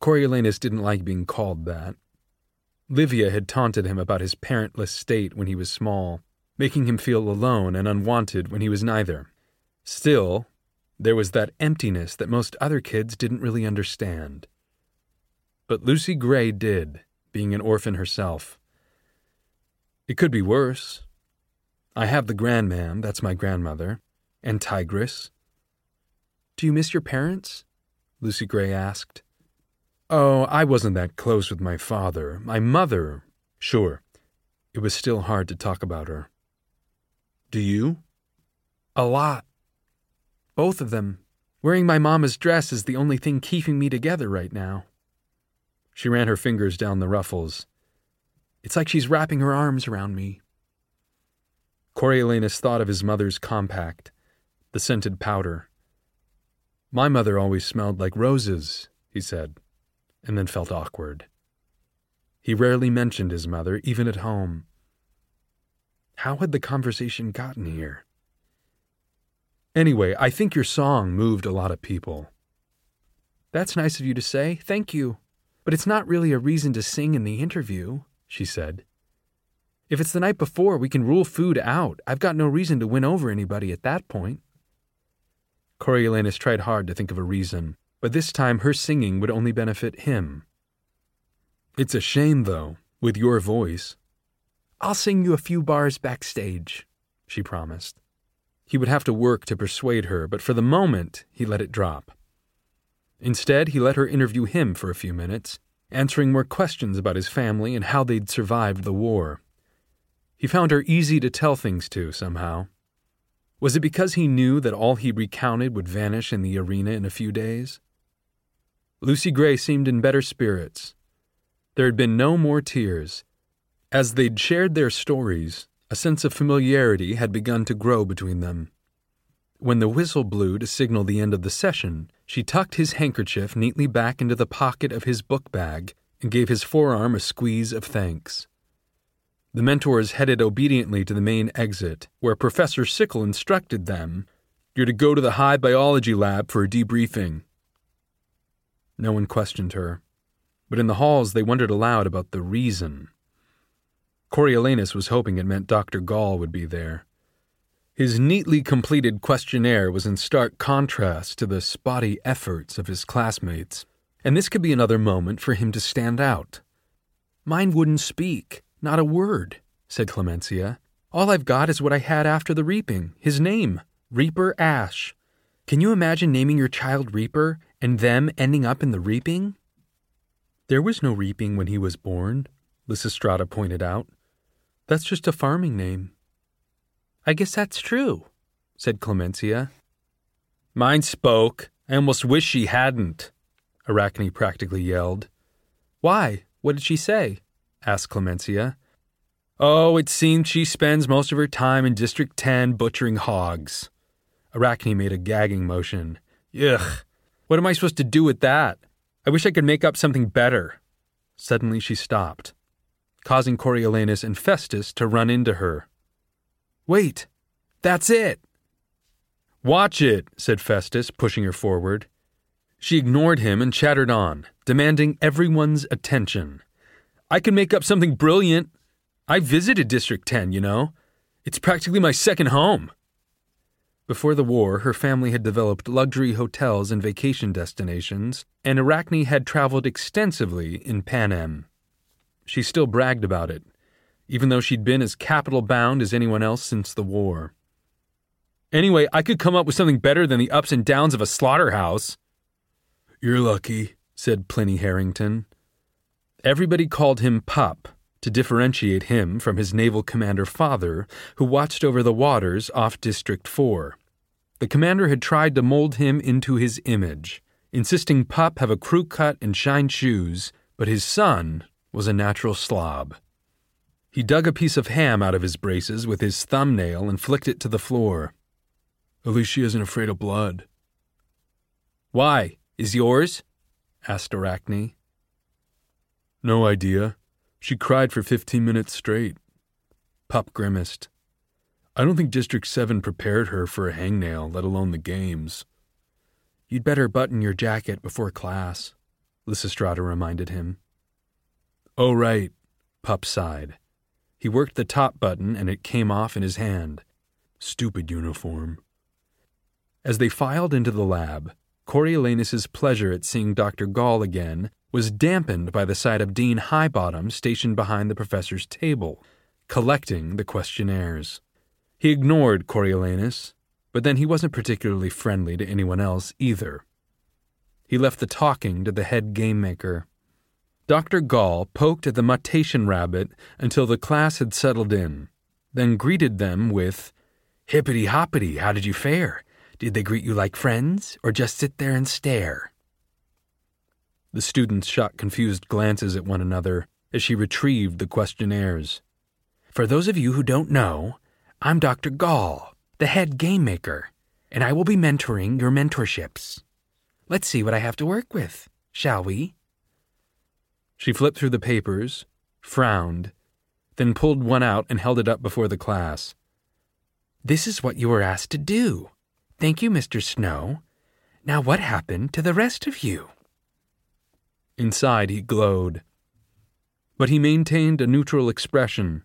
Coriolanus didn't like being called that. Livia had taunted him about his parentless state when he was small, making him feel alone and unwanted when he was neither. Still, there was that emptiness that most other kids didn't really understand. But Lucy Gray did, being an orphan herself. It could be worse. I have the grandmam, that's my grandmother, and Tigris. Do you miss your parents? Lucy Gray asked. Oh, I wasn't that close with my father. My mother, sure. It was still hard to talk about her. Do you? A lot. Both of them. Wearing my mama's dress is the only thing keeping me together right now. She ran her fingers down the ruffles. It's like she's wrapping her arms around me. Coriolanus thought of his mother's compact, the scented powder. My mother always smelled like roses, he said, and then felt awkward. He rarely mentioned his mother, even at home. How had the conversation gotten here? Anyway, I think your song moved a lot of people. That's nice of you to say, thank you. But it's not really a reason to sing in the interview, she said. If it's the night before, we can rule food out. I've got no reason to win over anybody at that point. Coriolanus tried hard to think of a reason, but this time her singing would only benefit him. It's a shame, though, with your voice. I'll sing you a few bars backstage, she promised. He would have to work to persuade her, but for the moment, he let it drop. Instead, he let her interview him for a few minutes, answering more questions about his family and how they'd survived the war. He found her easy to tell things to, somehow. Was it because he knew that all he recounted would vanish in the arena in a few days? Lucy Gray seemed in better spirits. There had been no more tears. As they'd shared their stories, a sense of familiarity had begun to grow between them. When the whistle blew to signal the end of the session, she tucked his handkerchief neatly back into the pocket of his book bag and gave his forearm a squeeze of thanks. The mentors headed obediently to the main exit, where Professor Sickle instructed them You're to go to the high biology lab for a debriefing. No one questioned her, but in the halls they wondered aloud about the reason. Coriolanus was hoping it meant Dr. Gall would be there. His neatly completed questionnaire was in stark contrast to the spotty efforts of his classmates, and this could be another moment for him to stand out. Mine wouldn't speak, not a word, said Clemencia. All I've got is what I had after the reaping his name, Reaper Ash. Can you imagine naming your child Reaper and them ending up in the reaping? There was no reaping when he was born, Lysistrata pointed out. That's just a farming name. I guess that's true, said Clemencia. Mine spoke. I almost wish she hadn't, Arachne practically yelled. Why? What did she say? asked Clemencia. Oh, it seems she spends most of her time in District 10 butchering hogs. Arachne made a gagging motion. Ugh, what am I supposed to do with that? I wish I could make up something better. Suddenly she stopped causing Coriolanus and Festus to run into her. Wait, that's it! Watch it, said Festus, pushing her forward. She ignored him and chattered on, demanding everyone's attention. I can make up something brilliant. I visited District 10, you know. It's practically my second home. Before the war, her family had developed luxury hotels and vacation destinations, and Arachne had traveled extensively in Pan Panem. She still bragged about it, even though she'd been as Capitol bound as anyone else since the war. Anyway, I could come up with something better than the ups and downs of a slaughterhouse. You're lucky, said Pliny Harrington. Everybody called him Pup to differentiate him from his naval commander father, who watched over the waters off District 4. The commander had tried to mold him into his image, insisting Pup have a crew cut and shine shoes, but his son was a natural slob. He dug a piece of ham out of his braces with his thumbnail and flicked it to the floor. At least she isn't afraid of blood. Why? Is yours? asked Arachne. No idea. She cried for fifteen minutes straight. Pup grimaced. I don't think District 7 prepared her for a hangnail, let alone the games. You'd better button your jacket before class, Lysistrata reminded him. Oh, right, Pup sighed. He worked the top button and it came off in his hand. Stupid uniform. As they filed into the lab, Coriolanus's pleasure at seeing Dr. Gall again was dampened by the sight of Dean Highbottom stationed behind the professor's table, collecting the questionnaires. He ignored Coriolanus, but then he wasn't particularly friendly to anyone else either. He left the talking to the head game maker. Dr. Gall poked at the mutation rabbit until the class had settled in, then greeted them with, Hippity hoppity, how did you fare? Did they greet you like friends, or just sit there and stare? The students shot confused glances at one another as she retrieved the questionnaires. For those of you who don't know, I'm Dr. Gall, the head game maker, and I will be mentoring your mentorships. Let's see what I have to work with, shall we? She flipped through the papers, frowned, then pulled one out and held it up before the class. This is what you were asked to do. Thank you, Mr. Snow. Now, what happened to the rest of you? Inside, he glowed. But he maintained a neutral expression.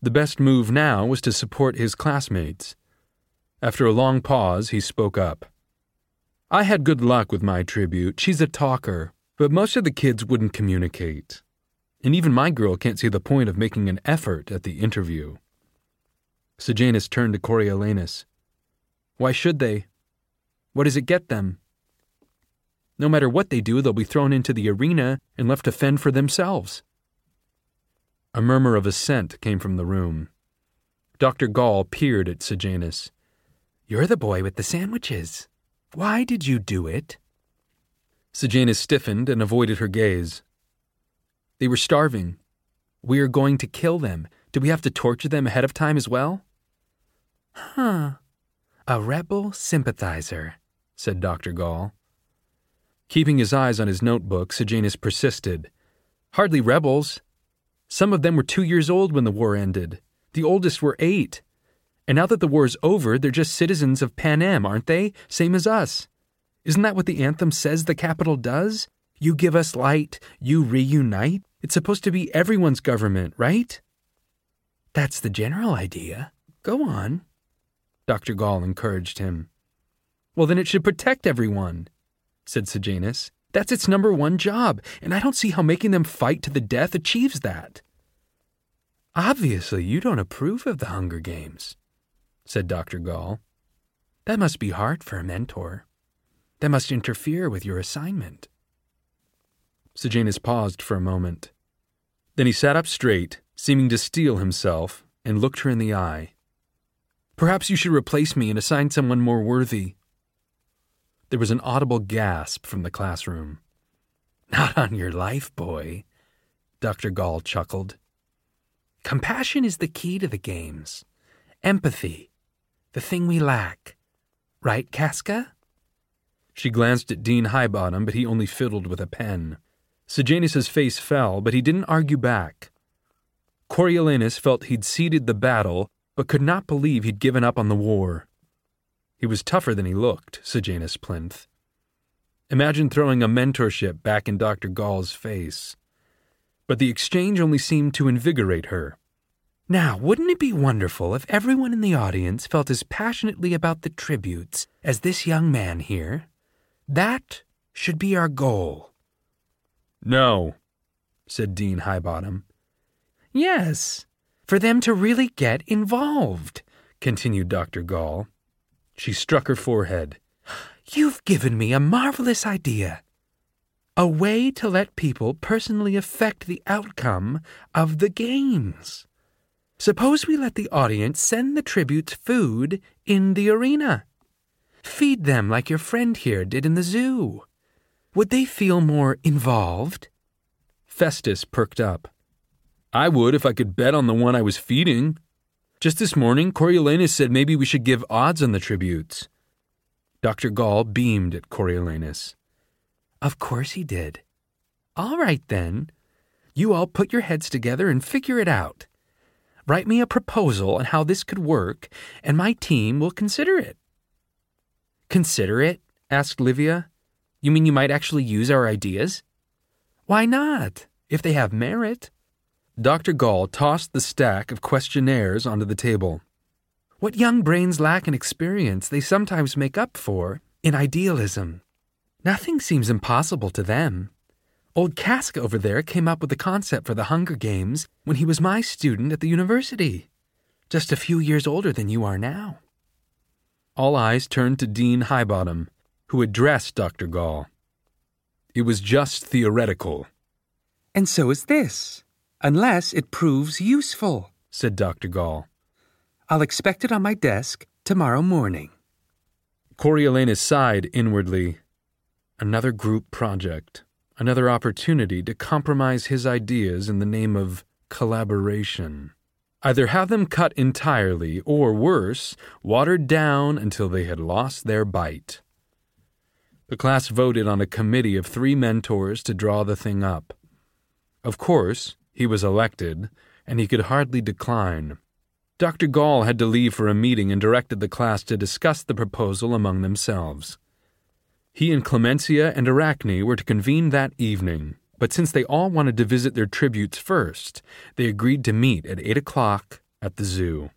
The best move now was to support his classmates. After a long pause, he spoke up. I had good luck with my tribute. She's a talker, but most of the kids wouldn't communicate. And even my girl can't see the point of making an effort at the interview. Sejanus turned to Coriolanus. Why should they? What does it get them? No matter what they do, they'll be thrown into the arena and left to fend for themselves. A murmur of assent came from the room. Dr. Gall peered at Sejanus. You're the boy with the sandwiches. Why did you do it? Sejanus stiffened and avoided her gaze. They were starving. We are going to kill them. Do we have to torture them ahead of time as well? Huh. A rebel sympathizer, said Dr. Gall. Keeping his eyes on his notebook, Sejanus persisted. Hardly rebels. Some of them were two years old when the war ended. The oldest were eight. And now that the war's over, they're just citizens of Pan Panem, aren't they? Same as us. Isn't that what the anthem says the Capitol does? You give us light, you reunite. It's supposed to be everyone's government, right? That's the general idea. Go on. Dr. Gall encouraged him. Well, then it should protect everyone, said Sejanus. That's its number one job, and I don't see how making them fight to the death achieves that. Obviously, you don't approve of the Hunger Games, said Dr. Gall. That must be hard for a mentor. That must interfere with your assignment. Sejanus paused for a moment. Then he sat up straight, seeming to steel himself, and looked her in the eye. Perhaps you should replace me and assign someone more worthy. There was an audible gasp from the classroom. Not on your life, boy, Dr. Gall chuckled. Compassion is the key to the games. Empathy, the thing we lack. Right, Casca? She glanced at Dean Highbottom, but he only fiddled with a pen. Sejanus's face fell, but he didn't argue back. Coriolanus felt he'd ceded the battle, but could not believe he'd given up on the war. He was tougher than he looked, Sejanus Plinth. Imagine throwing a mentorship back in Dr. Gall's face. But the exchange only seemed to invigorate her. Now, wouldn't it be wonderful if everyone in the audience felt as passionately about the tributes as this young man here? That should be our goal. No, said Dean Highbottom. Yes, for them to really get involved, continued Dr. Gall. She struck her forehead. You've given me a marvelous idea. A way to let people personally affect the outcome of the games. Suppose we let the audience send the tributes food in the arena. Feed them like your friend here did in the zoo. Would they feel more involved? Festus perked up. I would if I could bet on the one I was feeding. Just this morning, Coriolanus said maybe we should give odds on the tributes. Dr. Gall beamed at Coriolanus. Of course he did. All right, then. You all put your heads together and figure it out. Write me a proposal on how this could work, and my team will consider it. Consider it? asked Livia. You mean you might actually use our ideas? Why not? If they have merit. Dr. Gall tossed the stack of questionnaires onto the table. What young brains lack in experience, they sometimes make up for in idealism. Nothing seems impossible to them. Old Casca over there came up with the concept for the Hunger Games when he was my student at the university, just a few years older than you are now. All eyes turned to Dean Highbottom, who addressed Dr. Gall. It was just theoretical. And so is this, unless it proves useful, said Dr. Gall. I'll expect it on my desk tomorrow morning. Coriolanus sighed inwardly. Another group project, another opportunity to compromise his ideas in the name of collaboration. Either have them cut entirely, or worse, watered down until they had lost their bite. The class voted on a committee of three mentors to draw the thing up. Of course, he was elected, and he could hardly decline. Dr. Gall had to leave for a meeting and directed the class to discuss the proposal among themselves. He and Clemencia and Arachne were to convene that evening, but since they all wanted to visit their tributes first, they agreed to meet at 8 o'clock at the zoo.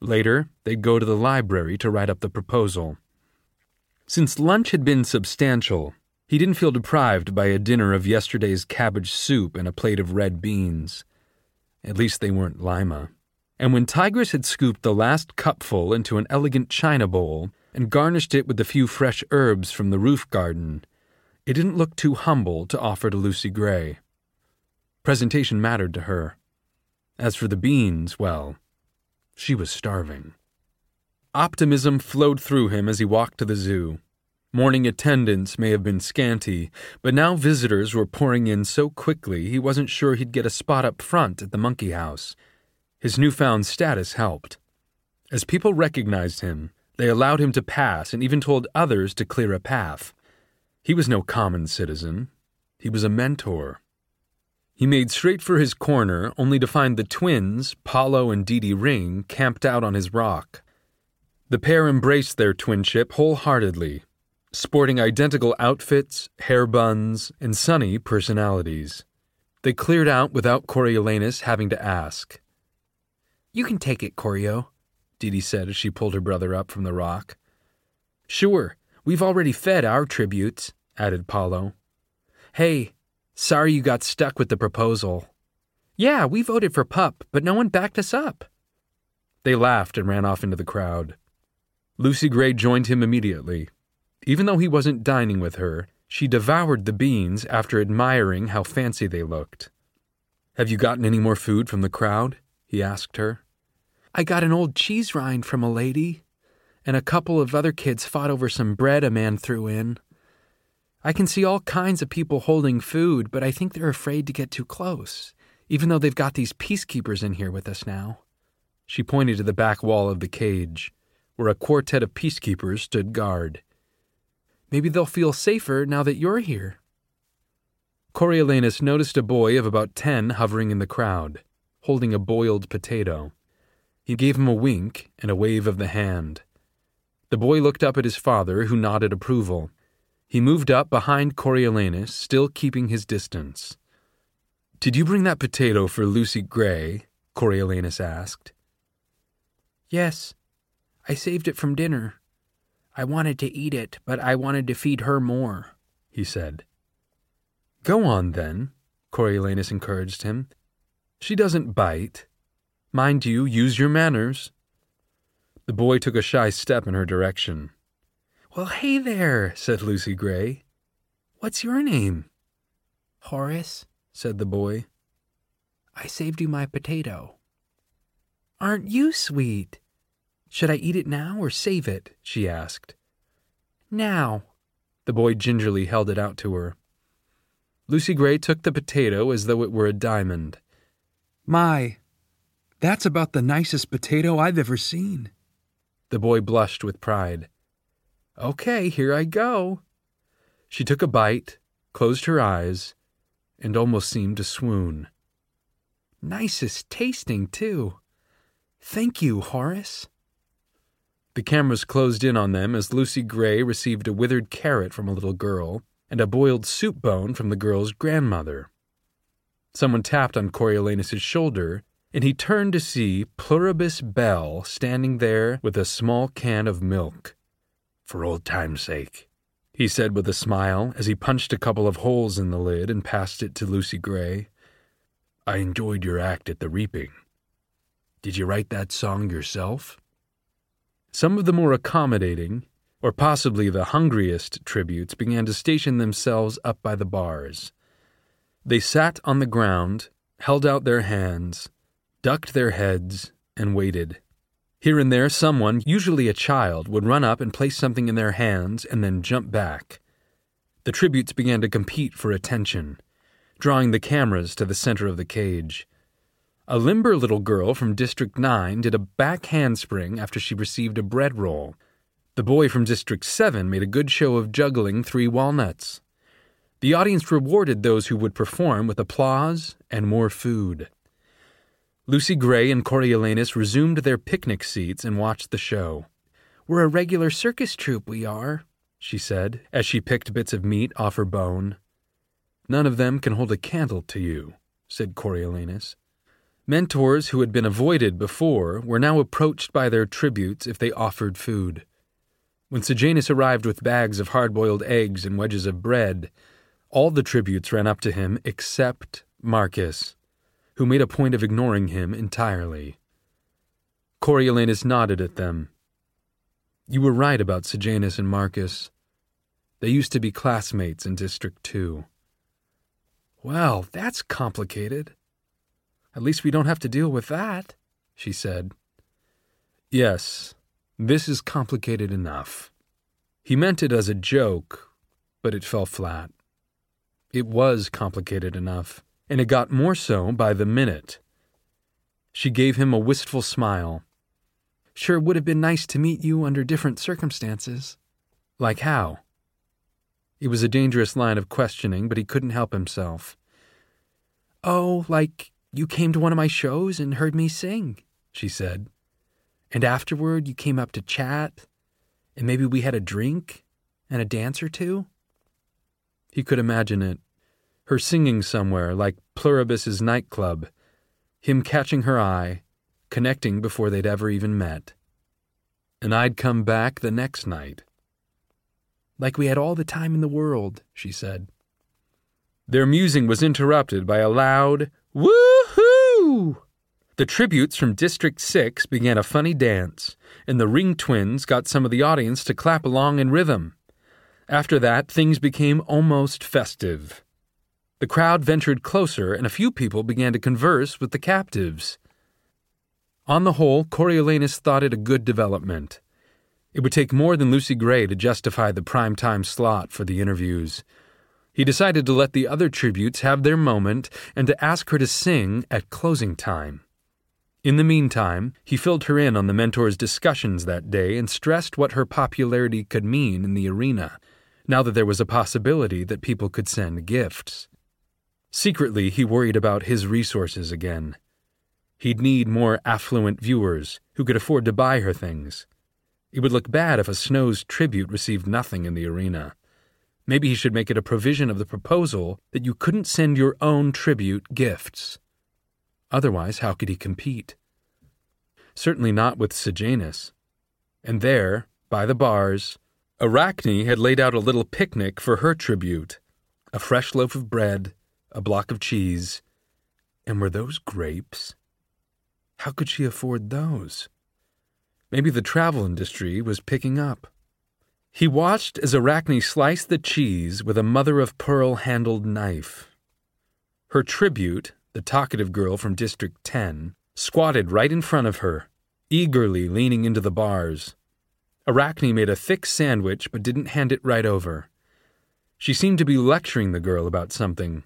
Later, they'd go to the library to write up the proposal. Since lunch had been substantial, he didn't feel deprived by a dinner of yesterday's cabbage soup and a plate of red beans. At least they weren't lima and when Tigris had scooped the last cupful into an elegant china bowl and garnished it with a few fresh herbs from the roof garden, it didn't look too humble to offer to Lucy Gray. Presentation mattered to her. As for the beans, well, she was starving. Optimism flowed through him as he walked to the zoo. Morning attendance may have been scanty, but now visitors were pouring in so quickly he wasn't sure he'd get a spot up front at the monkey house his newfound status helped. As people recognized him, they allowed him to pass and even told others to clear a path. He was no common citizen, he was a mentor. He made straight for his corner, only to find the twins, Paulo and Dee Ring, camped out on his rock. The pair embraced their twinship wholeheartedly, sporting identical outfits, hair buns, and sunny personalities. They cleared out without Coriolanus having to ask. You can take it, Coryo, Dee said as she pulled her brother up from the rock. Sure, we've already fed our tributes, added Paolo. Hey, sorry you got stuck with the proposal. Yeah, we voted for Pup, but no one backed us up. They laughed and ran off into the crowd. Lucy Gray joined him immediately. Even though he wasn't dining with her, she devoured the beans after admiring how fancy they looked. Have you gotten any more food from the crowd? he asked her. I got an old cheese rind from a lady, and a couple of other kids fought over some bread a man threw in. I can see all kinds of people holding food, but I think they're afraid to get too close, even though they've got these peacekeepers in here with us now. She pointed to the back wall of the cage, where a quartet of peacekeepers stood guard. Maybe they'll feel safer now that you're here. Coriolanus noticed a boy of about ten hovering in the crowd, holding a boiled potato. He gave him a wink and a wave of the hand. The boy looked up at his father, who nodded approval. He moved up behind Coriolanus, still keeping his distance. Did you bring that potato for Lucy Gray? Coriolanus asked. Yes. I saved it from dinner. I wanted to eat it, but I wanted to feed her more, he said. Go on, then, Coriolanus encouraged him. She doesn't bite. Mind you, use your manners. The boy took a shy step in her direction. Well, hey there, said Lucy Gray. What's your name? Horace, said the boy. I saved you my potato. Aren't you sweet? Should I eat it now or save it? she asked. Now. The boy gingerly held it out to her. Lucy Gray took the potato as though it were a diamond. My, that's about the nicest potato I've ever seen. The boy blushed with pride. Okay, here I go. She took a bite, closed her eyes, and almost seemed to swoon. Nicest tasting, too. Thank you, Horace. The cameras closed in on them as Lucy Gray received a withered carrot from a little girl and a boiled soup bone from the girl's grandmother. Someone tapped on Coriolanus's shoulder, and he turned to see Pluribus Bell standing there with a small can of milk. For old time's sake, he said with a smile as he punched a couple of holes in the lid and passed it to Lucy Gray. I enjoyed your act at the reaping. Did you write that song yourself? Some of the more accommodating, or possibly the hungriest tributes began to station themselves up by the bars. They sat on the ground, held out their hands, ducked their heads, and waited. Here and there, someone, usually a child, would run up and place something in their hands and then jump back. The tributes began to compete for attention, drawing the cameras to the center of the cage. A limber little girl from District 9 did a back handspring after she received a bread roll. The boy from District 7 made a good show of juggling three walnuts. The audience rewarded those who would perform with applause and more food. Lucy Gray and Coriolanus resumed their picnic seats and watched the show. We're a regular circus troupe, we are, she said, as she picked bits of meat off her bone. None of them can hold a candle to you, said Coriolanus. Mentors who had been avoided before were now approached by their tributes if they offered food. When Sejanus arrived with bags of hard boiled eggs and wedges of bread, all the tributes ran up to him except Marcus, who made a point of ignoring him entirely. Coriolanus nodded at them. You were right about Sejanus and Marcus. They used to be classmates in District 2. Well, that's complicated. At least we don't have to deal with that, she said. Yes, this is complicated enough. He meant it as a joke, but it fell flat. It was complicated enough, and it got more so by the minute. She gave him a wistful smile. Sure would have been nice to meet you under different circumstances. Like how? It was a dangerous line of questioning, but he couldn't help himself. Oh, like you came to one of my shows and heard me sing, she said. And afterward, you came up to chat, and maybe we had a drink and a dance or two? He could imagine it her singing somewhere like Pluribus's nightclub, him catching her eye, connecting before they'd ever even met. And I'd come back the next night. Like we had all the time in the world, she said. Their musing was interrupted by a loud woo-hoo. The tributes from District 6 began a funny dance, and the Ring Twins got some of the audience to clap along in rhythm. After that, things became almost festive. The crowd ventured closer, and a few people began to converse with the captives. On the whole, Coriolanus thought it a good development. It would take more than Lucy Gray to justify the prime time slot for the interviews. He decided to let the other tributes have their moment and to ask her to sing at closing time. In the meantime, he filled her in on the mentor's discussions that day and stressed what her popularity could mean in the arena, now that there was a possibility that people could send gifts. Secretly, he worried about his resources again. He'd need more affluent viewers who could afford to buy her things. It would look bad if a Snow's tribute received nothing in the arena. Maybe he should make it a provision of the proposal that you couldn't send your own tribute gifts. Otherwise, how could he compete? Certainly not with Sejanus. And there, by the bars, Arachne had laid out a little picnic for her tribute a fresh loaf of bread, a block of cheese. And were those grapes? How could she afford those? Maybe the travel industry was picking up. He watched as Arachne sliced the cheese with a mother of pearl handled knife. Her tribute, the talkative girl from District 10, squatted right in front of her, eagerly leaning into the bars. Arachne made a thick sandwich but didn't hand it right over. She seemed to be lecturing the girl about something,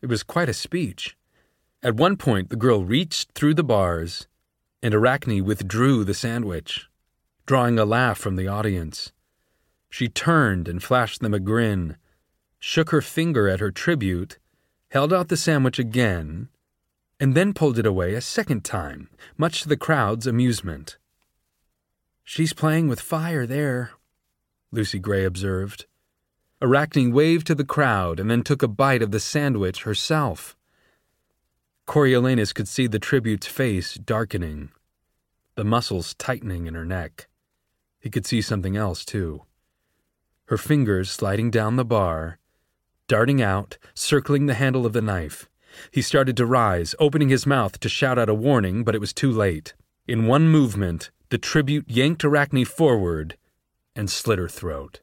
it was quite a speech. At one point, the girl reached through the bars, and Arachne withdrew the sandwich, drawing a laugh from the audience. She turned and flashed them a grin, shook her finger at her tribute, held out the sandwich again, and then pulled it away a second time, much to the crowd's amusement. She's playing with fire there, Lucy Gray observed. Arachne waved to the crowd and then took a bite of the sandwich herself. Coriolanus could see the tribute's face darkening, the muscles tightening in her neck. He could see something else, too. Her fingers sliding down the bar, darting out, circling the handle of the knife. He started to rise, opening his mouth to shout out a warning, but it was too late. In one movement, the tribute yanked Arachne forward and slit her throat.